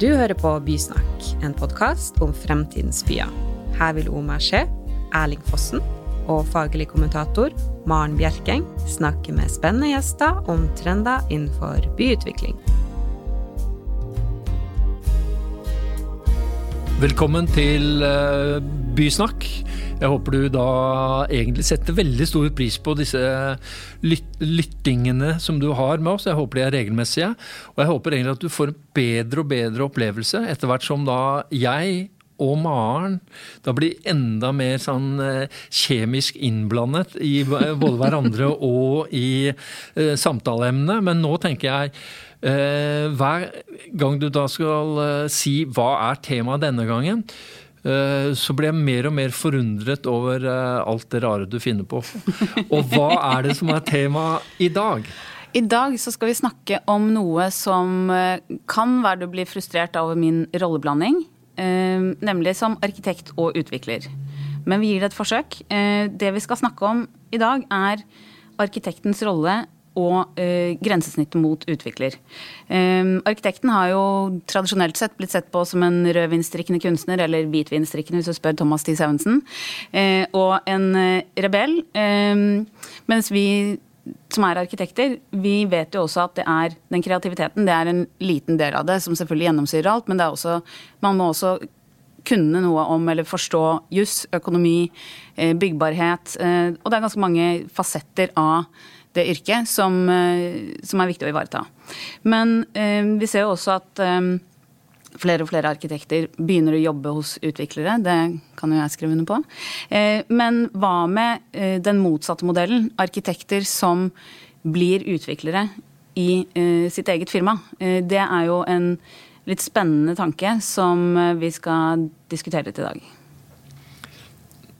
Du hører på Bysnakk, en podkast om fremtidens byer. Her vil Omar Skje, Erling Fossen og faglig kommentator Maren Bjerkeng snakke med spennende gjester om trender innenfor byutvikling. Velkommen til uh, Bysnakk. Jeg håper du da egentlig setter veldig stor pris på disse lyt lyttingene som du har med oss. Jeg håper de er regelmessige. Og jeg håper egentlig at du får en bedre og bedre opplevelse etter hvert som da jeg og Maren da blir enda mer sånn eh, kjemisk innblandet i både hverandre og i eh, samtaleemnene. Men nå tenker jeg eh, hver gang du da skal eh, si hva er temaet denne gangen, så ble jeg mer og mer forundret over eh, alt det rare du finner på. Og hva er det som er tema i dag? I dag så skal vi snakke om noe som eh, kan være du blir frustrert over min rolleblanding. Nemlig som arkitekt og utvikler. Men vi gir det et forsøk. Det vi skal snakke om i dag, er arkitektens rolle og eh, grensesnittet mot utvikler. Eh, arkitekten har jo tradisjonelt sett blitt sett på som en rødvinstrikkende kunstner, eller hvitvinstrikkende hvis du spør Thomas T. Sevensen, eh, og en eh, rebell. Eh, mens vi som er arkitekter, vi vet jo også at det er den kreativiteten det er en liten del av det, som selvfølgelig gjennomsyrer alt, men det er også, man må også kunne noe om eller forstå juss, økonomi, eh, byggbarhet. Og det er ganske mange fasetter av det yrket som, eh, som, er viktig å ivareta. Men eh, vi ser jo også at eh, flere og flere arkitekter begynner å jobbe hos utviklere. Det kan jo jeg skrive under på. Men hva med den motsatte modellen? Arkitekter som blir utviklere i sitt eget firma. det er jo en litt spennende tanke som vi skal diskutere litt i dag.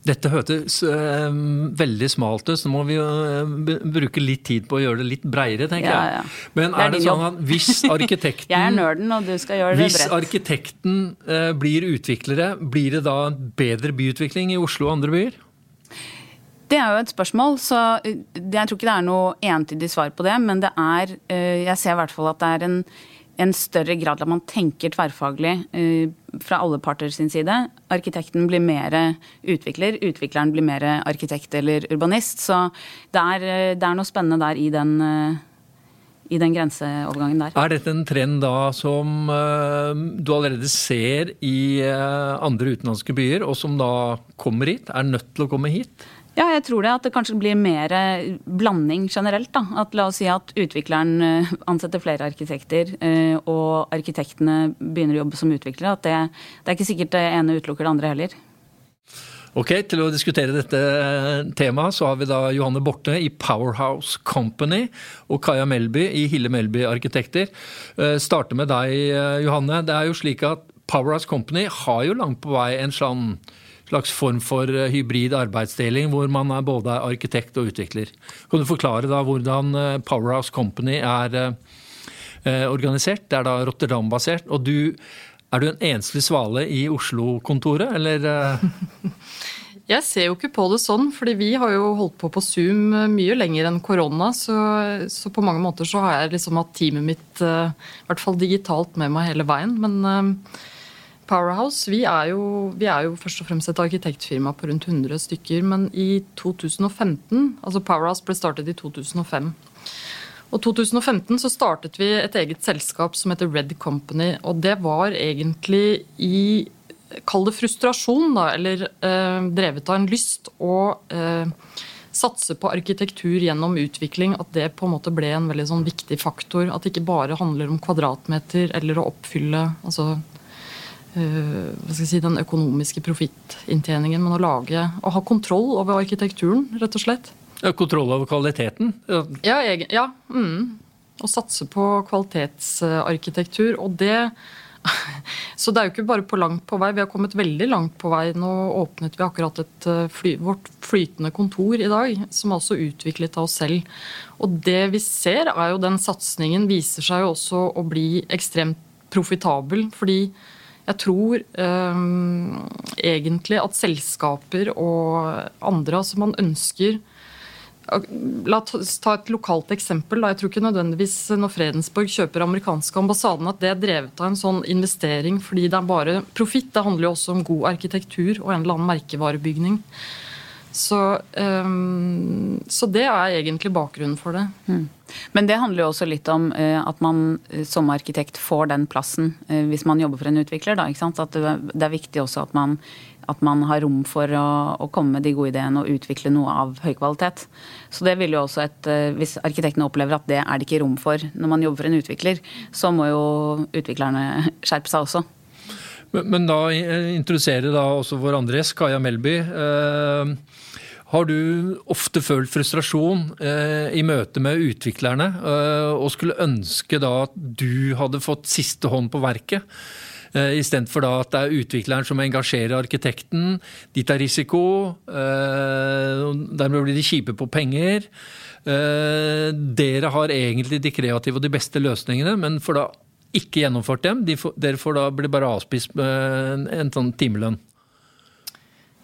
Dette hørtes øh, veldig smalt ut, så må vi øh, bruke litt tid på å gjøre det litt breiere, tenker ja, ja. jeg. Men er, er det sånn at hvis arkitekten Jeg er nerden, og du skal gjøre det bredt. Hvis arkitekten øh, blir utviklere, blir det da bedre byutvikling i Oslo og andre byer? Det er jo et spørsmål, så jeg tror ikke det er noe entydig svar på det. Men det er Jeg ser i hvert fall at det er en en større grad at man tenker tverrfaglig uh, fra alle parter sin side. Arkitekten blir mer utvikler, utvikleren blir mer arkitekt eller urbanist. Så det er, eh, det er noe spennende der i den, uh, i den grenseovergangen der. Er dette en trend da som du allerede ser i andre utenlandske byer, og som da kommer hit? Er nødt til å komme hit? Ja, jeg tror det. At det kanskje blir mer eh, blanding generelt. da. At La oss si at utvikleren eh, ansetter flere arkitekter, eh, og arkitektene begynner å jobbe som utviklere. At det, det er ikke sikkert det ene utelukker det andre heller. Ok, Til å diskutere dette temaet så har vi da Johanne Borte i Powerhouse Company og Kaja Melby i Hille Melby Arkitekter. Starte med deg, Johanne. Det er jo slik at Powerhouse Company har jo langt på vei en sånn slags form for eh, hybrid arbeidsdeling, hvor man er både arkitekt og utvikler. Kan du forklare da hvordan eh, Powerhouse Company er eh, organisert? Det er da Rotterdam-basert. Og du, er du en enslig svale i Oslo-kontoret, eller? Jeg ser jo ikke på det sånn, fordi vi har jo holdt på på Zoom mye lenger enn korona. Så, så på mange måter så har jeg liksom hatt teamet mitt, i hvert fall digitalt, med meg hele veien. Men Powerhouse vi er, jo, vi er, jo, først og fremst et arkitektfirma på rundt 100 stykker. Men i 2015 altså Powerhouse ble startet i 2005. Og 2015 så startet vi et eget selskap som heter Red Company. Og det var egentlig i Kall det frustrasjon, da, eller eh, drevet av en lyst å eh, satse på arkitektur gjennom utvikling. At det på en måte ble en veldig sånn viktig faktor. At det ikke bare handler om kvadratmeter eller å oppfylle altså Eh, hva skal jeg si, den økonomiske profittinntjeningen, men å lage og ha kontroll over arkitekturen, rett og slett. Ja, kontroll over kvaliteten? Ja, ja, ja mm. Å satse på kvalitetsarkitektur. Og det Så det er jo ikke bare på langt på vei. Vi har kommet veldig langt på vei. Nå åpnet vi akkurat et eh, fly, vårt flytende kontor i dag, som er også utviklet av oss selv. Og det vi ser, er jo den satsingen viser seg jo også å bli ekstremt profitabel. fordi jeg tror um, egentlig at selskaper og andre altså Man ønsker La oss ta et lokalt eksempel. Jeg tror ikke nødvendigvis når Fredensborg kjøper amerikanske ambassaden, at det er drevet av en sånn investering fordi det er bare profitt. Det handler jo også om god arkitektur og en eller annen merkevarebygning. Så, um, så det er egentlig bakgrunnen for det. Mm. Men det handler jo også litt om uh, at man uh, som arkitekt får den plassen uh, hvis man jobber for en utvikler. Da, at det, er viktig også at man at man har rom for å, å, komme med de gode ideene og utvikle noe av høy kvalitet. Så det vil jo også et, uh, Hvis arkitektene opplever at det er det ikke rom for når man jobber for en utvikler, så må jo utviklerne skjerpe seg også. Men, men da introduserer da også vår Andres, Kaja Melby. Eh, har du ofte følt frustrasjon eh, i møte med utviklerne, eh, og skulle ønske da at du hadde fått siste hånd på verket? Eh, Istedenfor at det er utvikleren som engasjerer arkitekten. De tar risiko. Eh, dermed blir de kjipe på penger. Uh, dere har egentlig de kreative og de beste løsningene, men for da ikke gjennomført dem. De får, dere får da bli bare avspist med en, en sånn timelønn.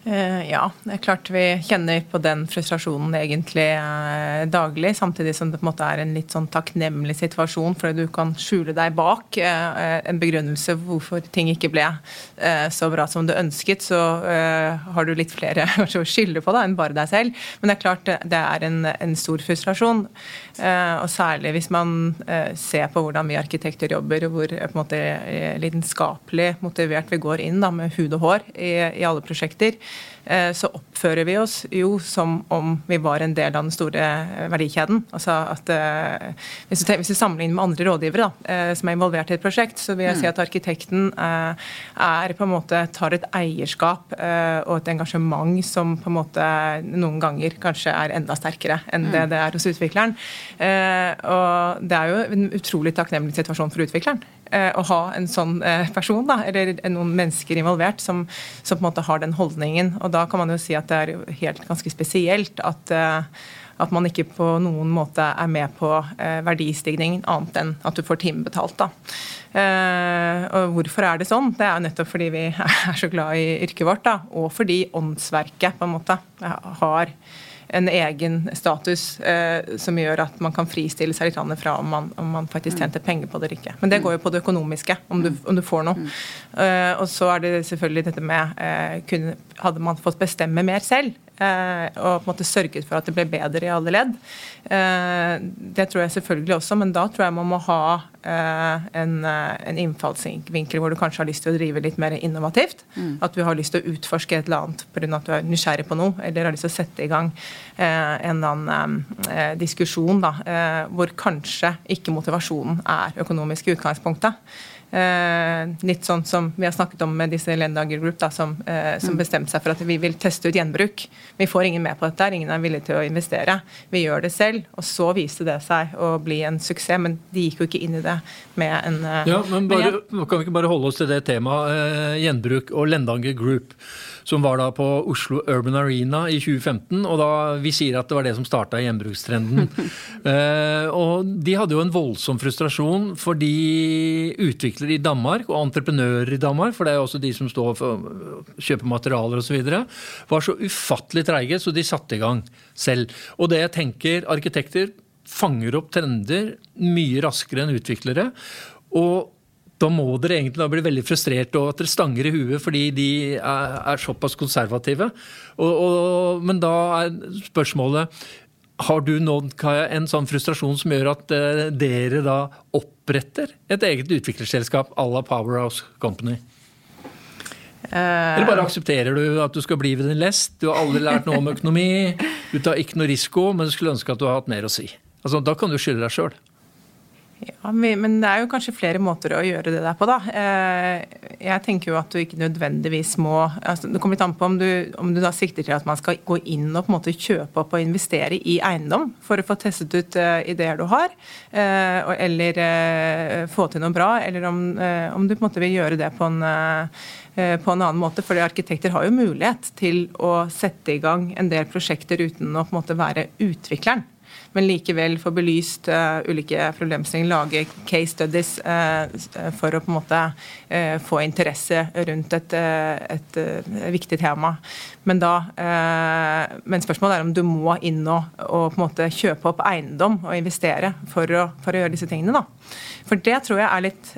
Eh, ja, det er klart vi kjenner på den frustrasjonen egentlig eh, daglig. Samtidig som det på en måte er en litt sånn takknemlig situasjon, fordi du kan skjule deg bak eh, en begrunnelse hvorfor ting ikke ble så bra som du ønsket. Så har du litt flere å skylde på da, enn bare deg selv. Men det er klart det er en, en stor frustrasjon. Og særlig hvis man ser på hvordan vi arkitekter jobber, og hvor på en måte lidenskapelig motivert vi går inn da, med hud og hår i, i alle prosjekter. Eh, så oppfører vi oss jo som om vi var en del av den store eh, verdikjeden. Altså at eh, Hvis du, hvis du sammenligner med andre rådgivere da, som er involvert i et prosjekt, så vil jeg si mm. at arkitekten er på en måte tar et eierskap og et engasjement som på en måte noen ganger kanskje er enda sterkere enn det mm. det er hos utvikleren. Og det er jo en utrolig takknemlig situasjon for utvikleren. Eh, å ha en sånn eh, person, da, eller noen mennesker involvert, som, som, på en måte har den holdningen. Og da kan man jo si at det er helt ganske spesielt at, eh, at man ikke på noen måte er med på verdistigning, annet enn at du får timebetalt. da. og hvorfor er det sånn? Det er nettopp fordi vi er så glad i yrket vårt, da, og fordi åndsverket på en måte har en egen status eh, som gjør at man kan fristille seg litt fra om man, om man faktisk tjente penger på det eller ikke. Men det går jo på det økonomiske, om du, om du får noe. Eh, og så er det selvfølgelig dette med eh, kunne, Hadde man fått bestemme mer selv, og på en måte sørget for at det ble bedre i alle ledd, det tror jeg selvfølgelig også, men da tror jeg man må ha en, en innfallsvinkel hvor du kanskje har lyst til å drive litt mer innovativt. Mm. At du har lyst til å utforske et eller annet pga. at du er nysgjerrig på noe, eller har lyst til å sette i gang Eh, en eller annen eh, diskusjon da, eh, hvor kanskje ikke motivasjonen er økonomisk i utgangspunktet. Eh, litt sånn som vi har snakket om med disse Lendager Group, da, som, eh, som mm. bestemte seg for at vi vil teste ut gjenbruk. Vi får ingen med på dette, ingen er villig til å investere. Vi gjør det selv. Og så viste det seg å bli en suksess, men de gikk jo ikke inn i det med en Ja, men bare, Kan vi ikke bare holde oss til det temaet, gjenbruk og Lendanger Group? Som var da på Oslo Urban Arena i 2015. Og da vi sier at det var det som starta gjenbrukstrenden. uh, og de hadde jo en voldsom frustrasjon fordi utviklere i Danmark og entreprenører i Danmark, for det er jo også de som står for kjøper kjøpe materialer osv., var så ufattelig treige, så de satte i gang selv. Og det jeg tenker arkitekter fanger opp trender mye raskere enn utviklere. Og da må dere egentlig da bli veldig frustrert og at dere stanger i huet fordi de er, er såpass konservative. Og, og, men da er spørsmålet har du nådd en sånn frustrasjon som gjør at uh, dere da oppretter et eget utviklerselskap à la Powerhouse Company? Eller bare aksepterer du at du skal bli ved din lest? Du har aldri lært noe om økonomi, du tar ikke noe risiko, men du skulle ønske at du har hatt mer å si. Altså, Da kan du skylde deg sjøl. Ja, Men det er jo kanskje flere måter å gjøre det der på, da. Eh, jeg tenker jo at du ikke nødvendigvis må altså Det kommer litt an på om du, om du da sikter til at man skal gå inn og på en måte kjøpe opp og investere i eiendom for å få testet ut uh, ideer du har, uh, eller få til noe bra, eller om, om, du på en måte vil gjøre det på en på en annen måte, fordi Arkitekter har jo mulighet til å sette i gang en del prosjekter uten å på en måte være utvikleren. Men likevel få belyst uh, ulike problemstillinger, lage case studies uh, for å på en måte få interesse rundt et, et, viktig tema. Men, da, men spørsmålet er om du må inn og, og, på en måte kjøpe opp eiendom og investere for å, for å gjøre disse tingene. da. For det tror jeg er litt,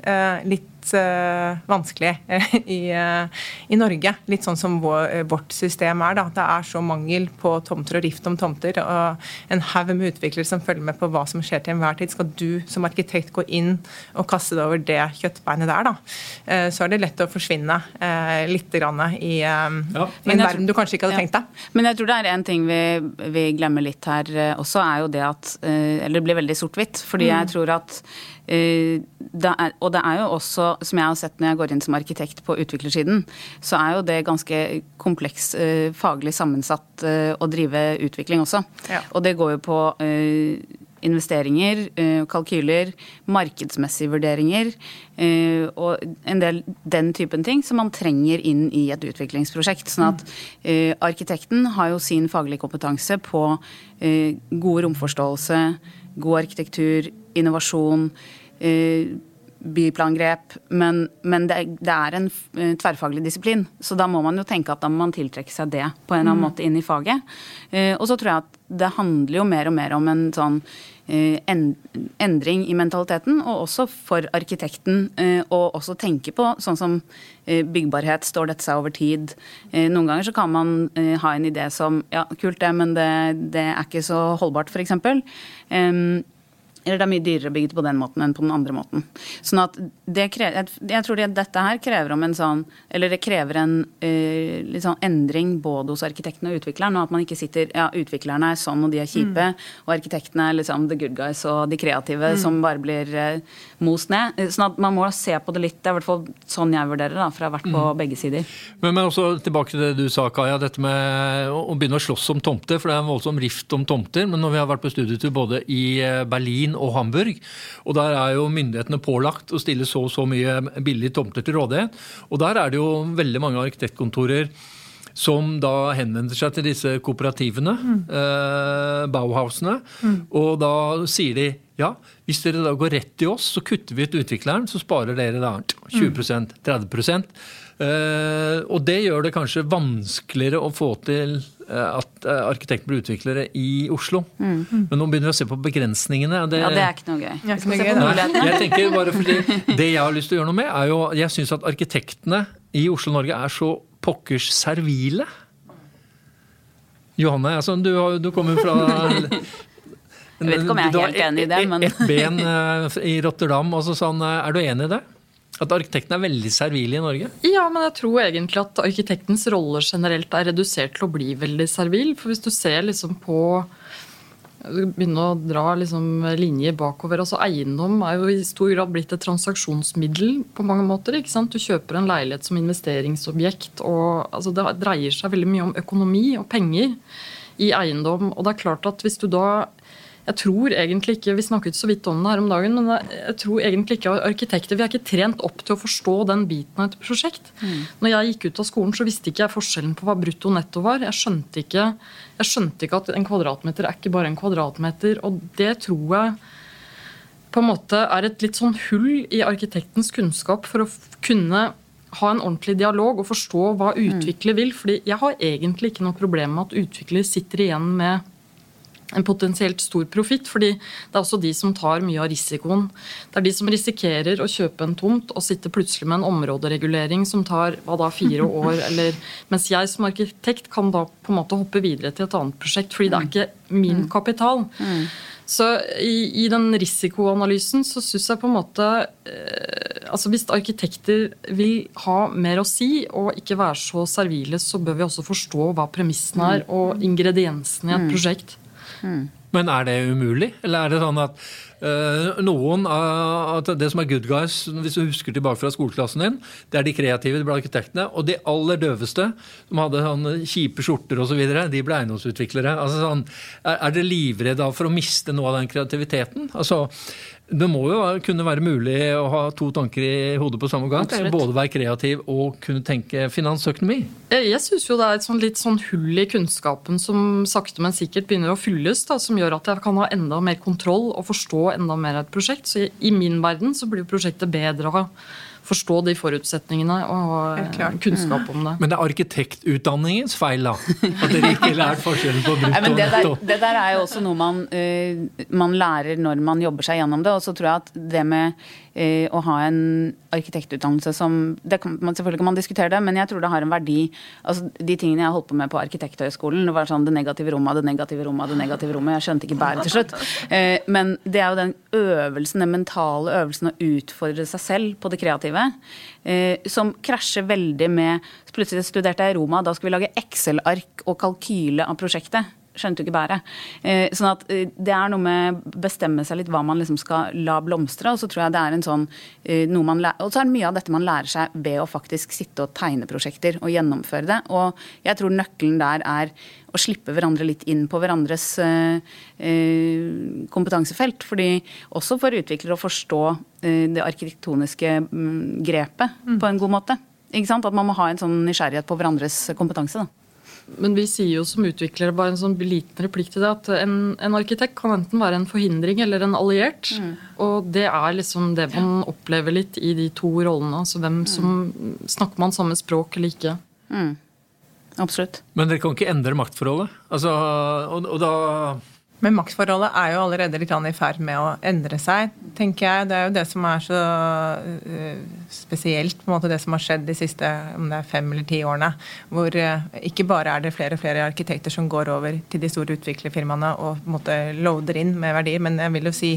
litt uh, vanskelig uh, i, uh, i, Norge. Litt sånn som vår, vårt system er. da. Det er så mangel på tomter og rift om tomter. og En haug med utviklere som følger med på hva som skjer til enhver tid. Skal du som arkitekt gå inn og kaste deg over det kjøttbeinet der, da, så er det lett å forsvinne litt grann i, ja, en verden du kanskje ikke hadde ja. tenkt deg. Men jeg tror det er en ting vi, vi glemmer litt her også, er jo det at Eller det blir veldig sort-hvitt. Fordi mm. jeg tror at Eh, det er, og det er jo også, som jeg har sett når jeg går inn som arkitekt på utviklersiden, så er jo det ganske kompleks eh, faglig sammensatt eh, å drive utvikling også. Ja. Og det går jo på investeringer, kalkyler, markedsmessige vurderinger og en del den typen ting som man trenger inn i et utviklingsprosjekt. Sånn at arkitekten har jo sin faglige kompetanse på god romforståelse, god arkitektur, innovasjon, Eh, byplangrep, men, men det, det, er en eh, tverrfaglig disiplin. Så da må man jo tenke at da må man tiltrekke seg det på en eller annen mm. måte inn i faget. Eh, og så tror jeg at det handler jo mer og mer om en sånn endring i mentaliteten, og også for arkitekten å også tenke på sånn som byggbarhet, står dette seg over tid? Noen ganger så kan man ha en idé som ja, kult det, men det, det er ikke så holdbart, f.eks. Eller det er mye dyrere å bygge på den måten enn på den andre måten. Sånn at det krever, Jeg tror det, dette her krever om en sånn Eller det krever en uh, litt sånn endring både hos arkitekten og utvikleren. Og at man ikke sitter Ja, utviklerne er sånn, og de er kjipe. Mm. Og arkitektene er liksom the good guys og de kreative mm. som bare blir uh, most ned. Sånn at man må se på det litt. Det er i hvert fall sånn jeg vurderer det, for jeg har vært på mm. begge sider. Men, men, også tilbake til det du sa, Kaja. Dette med å begynne å slåss om tomter. For det er en voldsom rift om tomter. Men når vi har vært på studietur både i eh, Berlin og Hamburg. Og der er jo myndighetene pålagt å stille så og så mye billige tomter til rådighet. Og der er det jo veldig mange arkitektkontorer som da henvender seg til disse kooperativene, mm. eh, Bauhausene. Mm. Og da sier de ja, hvis dere da går rett til oss, så kutter vi ut utvikleren, så sparer dere da 20% 30 eh, Og det gjør det kanskje vanskeligere å få til at eh, arkitekter blir utviklere i Oslo. Mm. Men nå begynner vi å se på begrensningene. Det, ja, det er ikke noe gøy. Jeg, ikke noe gøy. jeg tenker bare fordi Det jeg har lyst til å gjøre noe med, er jo Jeg syns at arkitektene i Oslo-Norge er så pokkers servile. Johanne, altså, du, du kommer fra Jeg vet ikke om jeg er helt enig i det, men Et ben eh, i Rotterdam. Altså sånn, er du enig i det? At arkitekten er veldig servil i Norge? Ja, men jeg tror egentlig at arkitektens rolle generelt er redusert til å bli veldig servil. For hvis du ser liksom på Begynne å dra liksom linjer bakover. altså Eiendom er jo i stor grad blitt et transaksjonsmiddel på mange måter. ikke sant? Du kjøper en leilighet som investeringsobjekt. og altså Det dreier seg veldig mye om økonomi og penger i eiendom. og det er klart at hvis du da jeg tror egentlig ikke, Vi snakket så vidt om det her om dagen, men jeg tror egentlig ikke arkitekter Vi er ikke trent opp til å forstå den biten av et prosjekt. Mm. Når jeg gikk ut av skolen, så visste ikke jeg forskjellen på hva brutto netto var. Jeg skjønte, ikke, jeg skjønte ikke at en kvadratmeter er ikke bare en kvadratmeter. Og det tror jeg på en måte er et litt sånn hull i arkitektens kunnskap for å kunne ha en ordentlig dialog og forstå hva mm. utvikler vil. fordi jeg har egentlig ikke noe problem med at utvikler sitter igjen med en potensielt stor profitt, fordi det er også de som tar mye av risikoen. Det er de som risikerer å kjøpe en tomt og sitte plutselig med en områderegulering som tar hva da, fire år, eller Mens jeg som arkitekt kan da på en måte hoppe videre til et annet prosjekt, fordi det er ikke min mm. kapital. Mm. Så i, i, den risikoanalysen så syns jeg på en måte eh, altså Hvis arkitekter vil ha mer å si og ikke være så servile, så bør vi også forstå hva premissene er og ingrediensene i et prosjekt. Men er det umulig? Eller er det sånn at noen av uh, Det som er good guys, hvis du husker tilbake fra skoleklassen din, det er de kreative, de ble arkitektene. Og de aller døveste, som hadde sånn kjipe skjorter osv., de ble eiendomsutviklere. Altså, sånn, er, er dere livredde for å miste noe av den kreativiteten? Altså, det må jo kunne være mulig å ha to tanker i hodet på samme gang. Absolutt. Både være kreativ og kunne tenke finansøkonomi. Jeg syns jo det er et sånn litt sånn hull i kunnskapen som sakte, men sikkert begynner å fylles. Da, som gjør at jeg kan ha enda mer kontroll og forstå enda mer av et prosjekt. Så i min verden så blir prosjektet bedre ha forstå de forutsetningene og ha kunnskap om det. Men det er arkitektutdanningens feil, da? At dere ikke lært forskjellen på brutto og netto? Det der er jo også noe man, uh, man lærer når man jobber seg gjennom det. Og så tror jeg at det med uh, å ha en arkitektutdannelse som det kan, Selvfølgelig kan man diskutere det, men jeg tror det har en verdi. altså De tingene jeg holdt på med på Arkitekthøgskolen, det var sånn det negative rommet, det negative rommet, det negative rommet. Jeg skjønte ikke bæret til slutt. Uh, men det er jo den øvelsen, den mentale øvelsen å utfordre seg selv på det kreative eh, som krasjer veldig med Plutselig studerte jeg i Roma, da skulle vi lage Excel-ark og kalkyle av prosjektet. Skjønte jo ikke bæret. Eh, sånn at eh, det er noe med å bestemme seg litt hva man liksom skal la blomstre. Og så tror jeg det er en sånn eh, noe man lærer, Og så er det mye av dette man lærer seg ved å faktisk sitte og tegne prosjekter og gjennomføre det. Og jeg tror nøkkelen der er å slippe hverandre litt inn på hverandres eh, kompetansefelt. fordi også for utviklere å forstå eh, det arkitektoniske mm, grepet mm. på en god måte. Ikke sant? At man må ha en sånn nysgjerrighet på hverandres kompetanse. da. Men vi sier jo som utviklere bare en sånn liten replikk til det, at en, en, arkitekt kan enten være en forhindring eller en alliert. Mm. Og det er liksom det man opplever litt i de to rollene. Altså hvem som Snakker man samme språk eller ikke? Mm. Absolutt. Men dere kan ikke endre maktforholdet? Altså, og, og da men maktforholdet er jo allerede litt i ferd med å endre seg, tenker jeg. Det er jo det som er så uh, spesielt, på en måte det som har skjedd de siste om det er fem eller ti årene. Hvor uh, ikke bare er det flere og flere arkitekter som går over til de store utviklerfirmaene og på en måte loader inn med verdier, men jeg vil jo si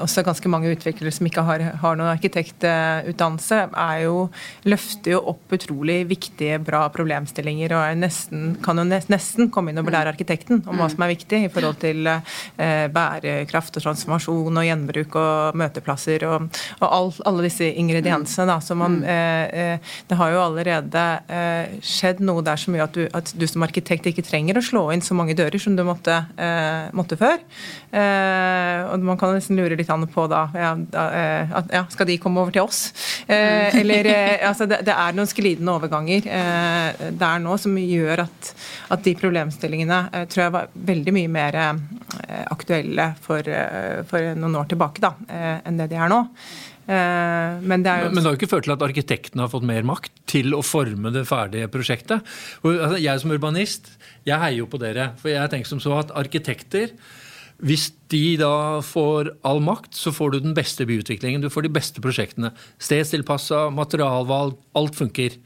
også ganske mange utviklere som ikke har, har noen arkitektutdannelse, er jo, løfter jo opp utrolig viktige, bra problemstillinger og nesten, kan jo nesten komme inn og belære arkitekten om hva som er viktig i forhold til Eh, bærekraft og transformasjon og gjenbruk og møteplasser og, og all, alle disse ingrediensene. Da, som man, mm. eh, eh, det har jo allerede skjedd noe der som gjør at du, at du, som arkitekt ikke trenger å slå inn så mange dører som du måtte, måtte før. og man kan nesten lure litt an på da, ja, da ja, Skal de komme over til oss? eller altså, det, det, er noen sklidende overganger der nå som gjør at, at de problemstillingene tror jeg var veldig mye mer Eh, aktuelle for, eh, for, noen år tilbake da, eh, enn det de er nå. Men det, jo... men det har jo ikke ført til at arkitektene har fått mer makt til å forme det ferdige prosjektet. Altså, jeg som urbanist jeg heier jo på dere. For jeg tenker som så at arkitekter hvis de da får all makt, så får du den beste byutviklingen. Du får de beste prosjektene. Stedstilpassa, materialvalg, alt funker.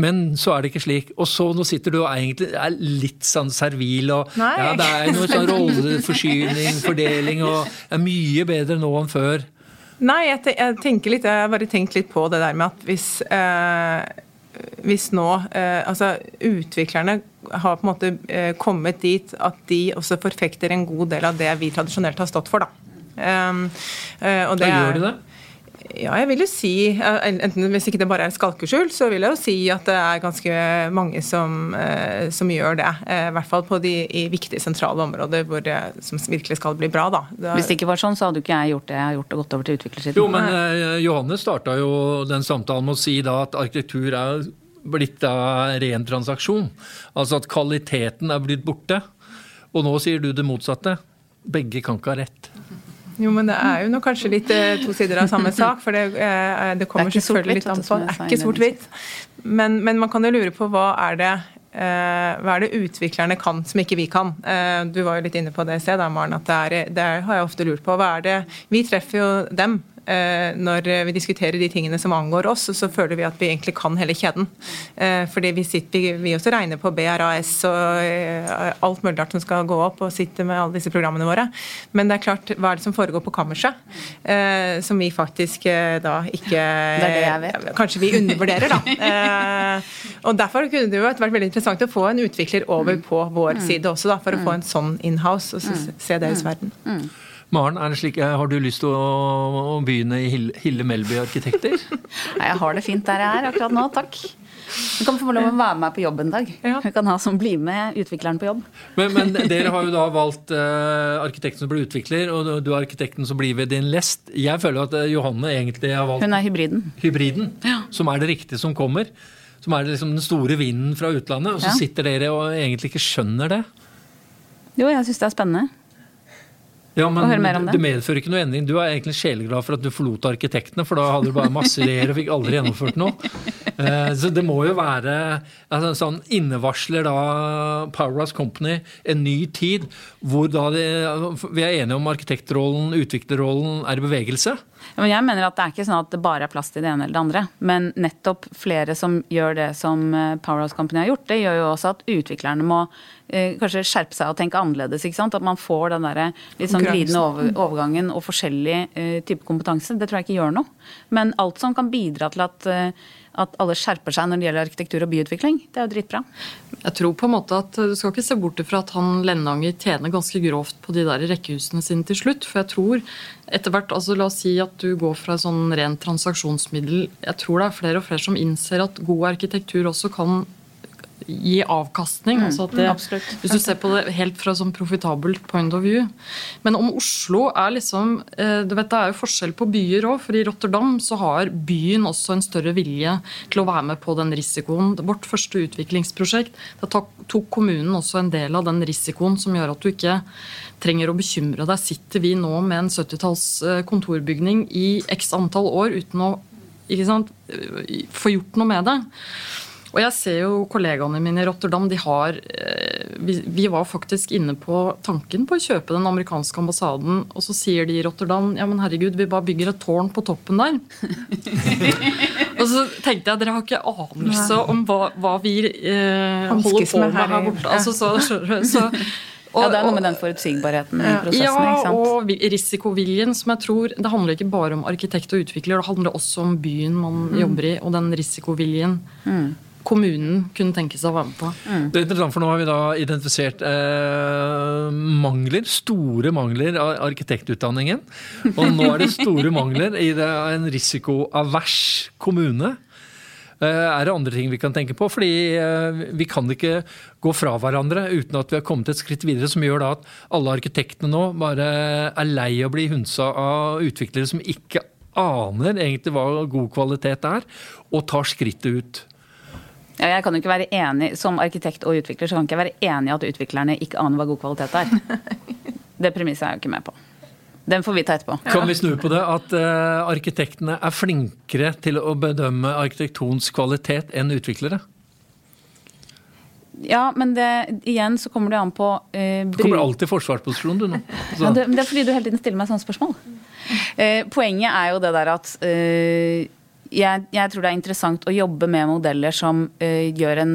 Men så er det ikke slik. Og så nå sitter du og egentlig er litt sånn servil. og ja, Det er noe sånn rolleforsyning, fordeling, og det er mye bedre nå enn før. Nei, jeg, jeg tenker litt, jeg har bare tenkt litt på det der med at hvis, eh, hvis nå eh, Altså, utviklerne har på en måte eh, kommet dit at de også forfekter en god del av det vi tradisjonelt har stått for, da. Um, og det Hva gjør de det? Ja, jeg vil jo si, enten Hvis ikke det bare er skalkeskjul, så vil jeg jo si at det er ganske mange som, eh, som gjør det. Eh, I hvert fall på de i viktige, sentrale områder hvor det, som virkelig skal bli bra. Da. Det, Hvis det ikke var sånn, så hadde ikke jeg gjort det. Jeg har gjort det godt over til utviklersiden. Jo, men eh, Johannes starta jo den samtalen med å si da at arkitektur er blitt da ren transaksjon. Altså at kvaliteten er blitt borte. Og nå sier du det motsatte. Begge kan ikke ha rett. Jo, men det er jo nå kanskje litt eh, to sider av samme sak. For det, eh, det kommer det selvfølgelig litt an på. Det er ikke sort-hvitt. Men, men, man kan jo lure på hva er det Uh, hva er det utviklerne kan som ikke vi kan? Du var jo litt inne på det i sted, Maren, at det, er, det har jeg ofte lurt på. Hva er det Vi treffer jo dem Eh, når vi diskuterer de tingene som angår oss, så føler vi at vi egentlig kan hele kjeden. Eh, fordi vi, sitter, vi også regner på BRAS og eh, alt mulig rart som skal gå opp, og sitter med alle disse programmene våre. Men det er klart, hva er det som foregår på kammerset? Som vi faktisk da ikke det det Kanskje vi undervurderer, da. Og derfor kunne det jo vært veldig interessant å få en utvikler over på vår mm. side også, da, for å få en sånn inhouse og så mm. se deres verden. Maren, er det slik, eh, har du lyst til å, begynne i Hille Melby Arkitekter? Nei, jeg har det fint der jeg er akkurat nå, takk. Du kan få lov å være med på jobb en dag. Ja. Vi kan ha som bli med utvikleren på jobb. Men, men dere har jo da valgt uh, arkitekten som blir utvikler, og du er arkitekten som blir ved din lest. Jeg føler at Johanne egentlig har valgt Hun er hybriden. Hybriden, ja. Som er det riktige som kommer. Som er liksom den store vinden fra utlandet. Og så ja. sitter dere og egentlig ikke skjønner det. Jo, jeg syns det er spennende. Ja, men det. det. medfører ikke noe endring. Du er egentlig sjeleglad for at du forlot arkitektene, for da hadde du bare masse ideer og fikk aldri gjennomført noe. Eh, så det må jo være altså, sånn Innevarsler da Powerhouse Company en ny tid, hvor da de, vi er enige om arkitektrollen, utviklerrollen er i bevegelse? Men jeg mener at Det er ikke sånn at det bare er plass til det ene eller det andre. Men nettopp flere som gjør det som eh, Powerhouse Company har gjort, det gjør jo også at utviklerne må eh, kanskje skjerpe seg og tenke annerledes. ikke sant? At man får den der litt sånn glidende over, overgangen og forskjellig eh, type kompetanse. Det tror jeg ikke gjør noe. Men alt som kan bidra til at eh, at alle skjerper seg når det gjelder arkitektur og byutvikling. Det er jo dritbra. Jeg tror på en måte at Du skal ikke se bort fra at han Lennanger tjener ganske grovt på de der rekkehusene sine til slutt. For jeg tror etter hvert, altså La oss si at du går fra sånn rent transaksjonsmiddel. Jeg tror det er flere og flere som innser at god arkitektur også kan gi avkastning. Mm, altså det, absolutt. Hvis du ser på det helt fra sånn profitabelt point of view. Men om Oslo er liksom eh, du vet Det er jo forskjell på byer òg. For i Rotterdam så har byen også en større vilje til å være med på den risikoen. Vårt første utviklingsprosjekt da tok kommunen også en del av den risikoen som gjør at du ikke trenger å bekymre deg. Sitter vi nå med en 70-talls eh, kontorbygning i x antall år uten å ikke sant, få gjort noe med det? Og jeg ser jo kollegaene mine i Rotterdam, de har eh, vi, vi, var faktisk inne på tanken på å kjøpe den amerikanske ambassaden, og så sier de i Rotterdam ja, men herregud, vi bare bygger et tårn på toppen der. og så tenkte jeg dere har ikke anelse om hva, hva vi eh, holder på med her borte. Altså, så, så, og, ja, Det er noe med den forutsigbarheten i prosessen. Ja, og risikoviljen. som jeg tror, Det handler ikke bare om arkitekt og utvikler, det handler også om byen man mm. jobber i, og den risikoviljen. Mm kommunen kunne tenke seg å være med på. Mm. Det er interessant, for Nå har vi da identifisert eh, mangler, store mangler av arkitektutdanningen. Og nå er det store mangler i det, en risikoavers kommune. Eh, er det andre ting vi kan tenke på? Fordi eh, vi kan ikke gå fra hverandre uten at vi har kommet et skritt videre som gjør da at alle arkitektene nå bare er lei av å bli hunsa av utviklere som ikke aner egentlig hva god kvalitet er, og tar skrittet ut. Ja, jeg kan jo ikke være enig, Som arkitekt og utvikler så kan jeg ikke være enig i at utviklerne ikke aner hva god kvalitet er. Det premisset er jeg jo ikke med på. Den får vi ta etterpå. Kan vi snu på det? At uh, arkitektene er flinkere til å bedømme arkitektons kvalitet enn utviklere? Ja, men det, igjen så kommer det an på uh, Du kommer alltid i forsvarsposisjon, du nå. Ja, det, det, er fordi du hele tiden stiller meg sånne spørsmål. Uh, poenget er jo det der at uh, jeg, jeg, tror det er interessant å jobbe med modeller som uh, gjør en,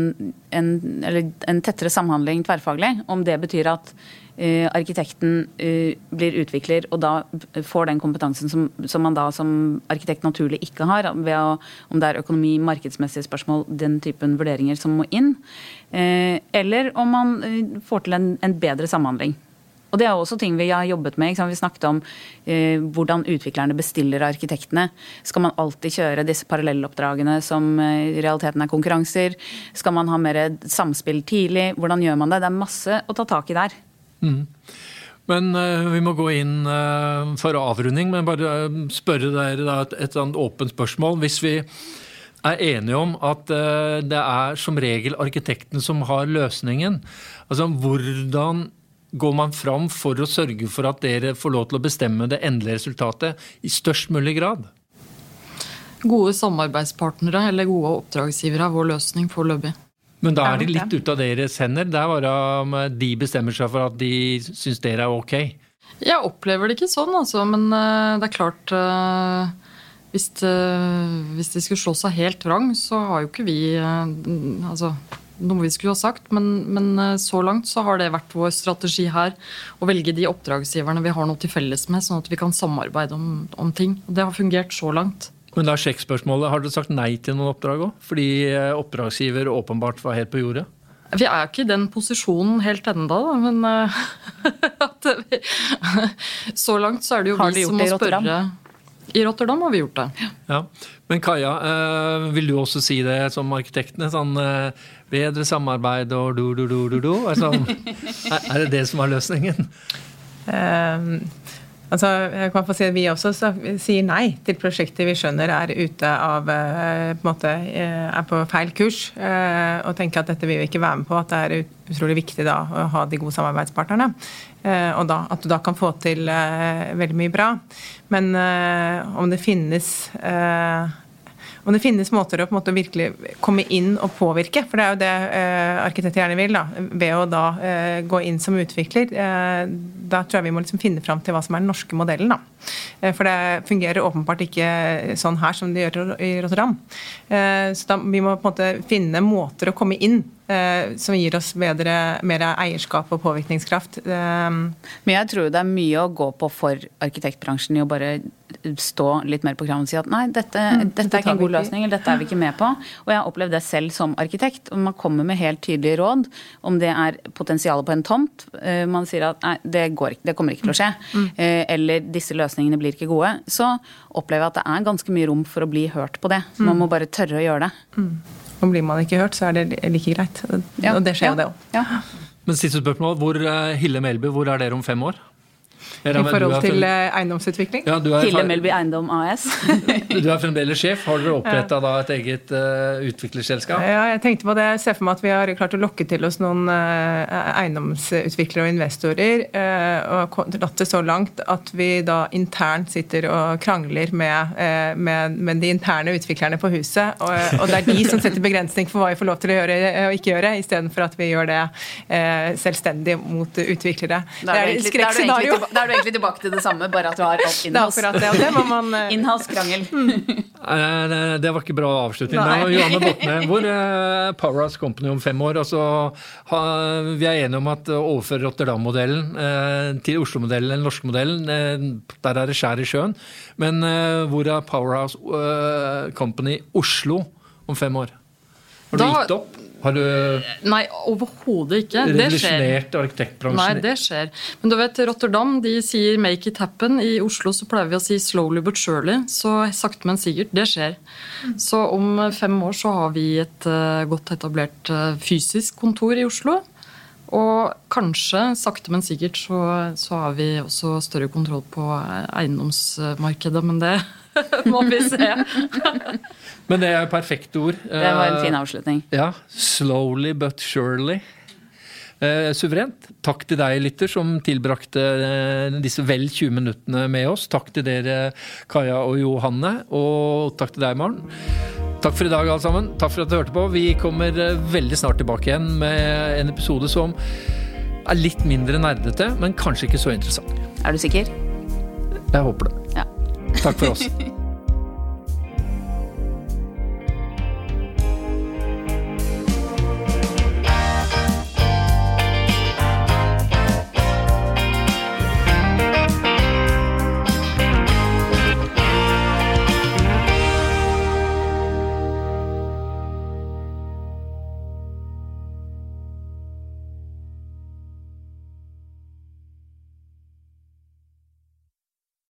en, en, tettere samhandling tverrfaglig. Om det betyr at uh, arkitekten uh, blir utvikler og da får den kompetansen som, som, man da som arkitekt naturlig ikke har, ved å, om det er økonomi, markedsmessige spørsmål, den typen vurderinger som må inn. eller om man får til en, en bedre samhandling. Og det er også ting vi har jobbet med. Vi snakket om eh, hvordan utviklerne bestiller arkitektene. Skal man alltid kjøre disse parallelloppdragene som eh, i realiteten er konkurranser? Skal man ha mer samspill tidlig? Hvordan gjør man det? Det er masse å ta tak i der. Mm. Men uh, vi må gå inn uh, for avrunding, men bare uh, spørre dere da, et, et åpent spørsmål. Hvis vi er enige om at det er som regel arkitekten som har løsningen, altså hvordan går man fram for å sørge for at dere får lov til å bestemme det endelige resultatet i størst mulig grad? Gode samarbeidspartnere eller gode oppdragsgivere er vår løsning foreløpig. Men da er de litt ute av deres hender? Det er bare om de bestemmer seg for at de syns dere er ok? Jeg opplever det ikke sånn, altså. Men eh, det er klart eh, hvis, det, hvis de skulle slå seg helt vrang, så har jo ikke vi eh, Altså noe vi skulle ha sagt, men, men, eh, så langt så har det vært vår strategi her å velge de oppdragsgiverne vi har noe til felles med, sånn at vi kan samarbeide om, om ting. Det har fungert så langt. Men da er sjekkspørsmålet, Har dere sagt nei til noen oppdrag òg? Fordi eh, oppdragsgiver åpenbart var helt på jordet? Vi er ikke i den posisjonen helt ennå, men uh, vi, så langt så er det jo har vi som må spørre. I Rotterdam har vi gjort det. Ja. Men Kaja, vil du også si det som arkitektene? Sånn bedre samarbeid og do-do-do-do-do? Altså, er det det som er løsningen? Um, Altså, jeg kan få si at Vi også sier nei til prosjekter vi skjønner er ute av eh, på måte, eh, er på feil kurs. Eh, og tenker at dette vil vi ikke være med på. At det er utrolig viktig da å ha de gode samarbeidspartnerne. Og da, at du da kan få til veldig mye bra. Men om det finnes om det finnes måter å på en måte virkelig komme inn og påvirke. For det er jo det eh, arkitekter gjerne vil. da, Ved å da eh, gå inn som utvikler. Eh, da tror jeg vi må liksom finne fram til hva som er den norske modellen. da. Eh, for det fungerer åpenbart ikke sånn her som det gjør i Rotterdam. Eh, så da, vi må på en måte finne måter å komme inn eh, som gir oss bedre, mer eierskap og påvirkningskraft. Men jeg tror det er mye å gå på for arkitektbransjen i å bare stå litt mer på kraven og si at nei, dette, mm, dette er ikke en god løsning, eller dette er vi ikke med på. Og jeg har opplevd det selv som arkitekt. og Man kommer med helt tydelige råd om det er potensialet på en tomt. Man sier at nei, det, går, det kommer ikke til å skje. Mm. Eller disse løsningene blir ikke gode. Så opplever jeg at det er ganske mye rom for å bli hørt på det. Man må bare tørre å gjøre det. Og blir man ikke hørt, så er det like greit. Ja. Og det skjer jo ja. det òg. Ja. Men siste spørsmål. Hvor, Hille Melby, hvor er dere om fem år? I forhold til eh, eiendomsutvikling? Ja, Hille Melby Eiendom AS. du er fremdeles sjef. Har dere oppretta ja. et eget uh, utviklerselskap? Ja, jeg tenkte på det. Jeg ser for meg at vi har klart å lokke til oss noen uh, eiendomsutviklere og investorer. Uh, og dratt det så langt at vi da internt sitter og krangler med, med, med de interne utviklerne på huset. Og, og, det er de som setter begrensning for hva vi får lov til å gjøre og ikke gjøre, istedenfor at vi gjør det selvstendig mot utviklere. Det er, det er et skrekkscenario er du egentlig tilbake til det samme, bare at du har alt innhouse. Det, det, man, uh... innhouse krangel. det var ikke bra avslutning. Da, Johanne Botne, hvor er Powerhouse Company om fem år? Altså, ha, vi er enige om at overfører overføre Rotterdam-modellen eh, til Oslo-modellen, den norske modellen, eh, der er det skjær i sjøen. Men eh, hvor er Powerhouse eh, Company Oslo om fem år? Har du da, gitt opp? Har du Nei, overhodet ikke. Revolusjonert arkitektbransjen? Nei, det skjer. Men du vet, Rotterdam de sier 'make it happen'. I Oslo så pleier vi å si 'slowly but surely'. Så sakte, men sikkert. Det skjer. Så om fem år så har vi et uh, godt etablert uh, fysisk kontor i Oslo. Og kanskje, sakte, men sikkert, så, så har vi også større kontroll på eiendomsmarkedet. Men det må vi se. Men det er jo perfekte ord. Det var en fin avslutning. Ja. Slowly but surely. Eh, suverent. Takk til deg, lytter, som tilbrakte eh, disse vel 20 minuttene med oss. Takk til dere, Kaja og Johanne. Og takk til deg, Maren. Takk for i dag, alle sammen. Takk for at du hørte på. Vi kommer eh, veldig snart tilbake igjen med en episode som er litt mindre nerdete, men kanskje ikke så interessant. Er du sikker? Jeg håper det. Ja. Takk for oss.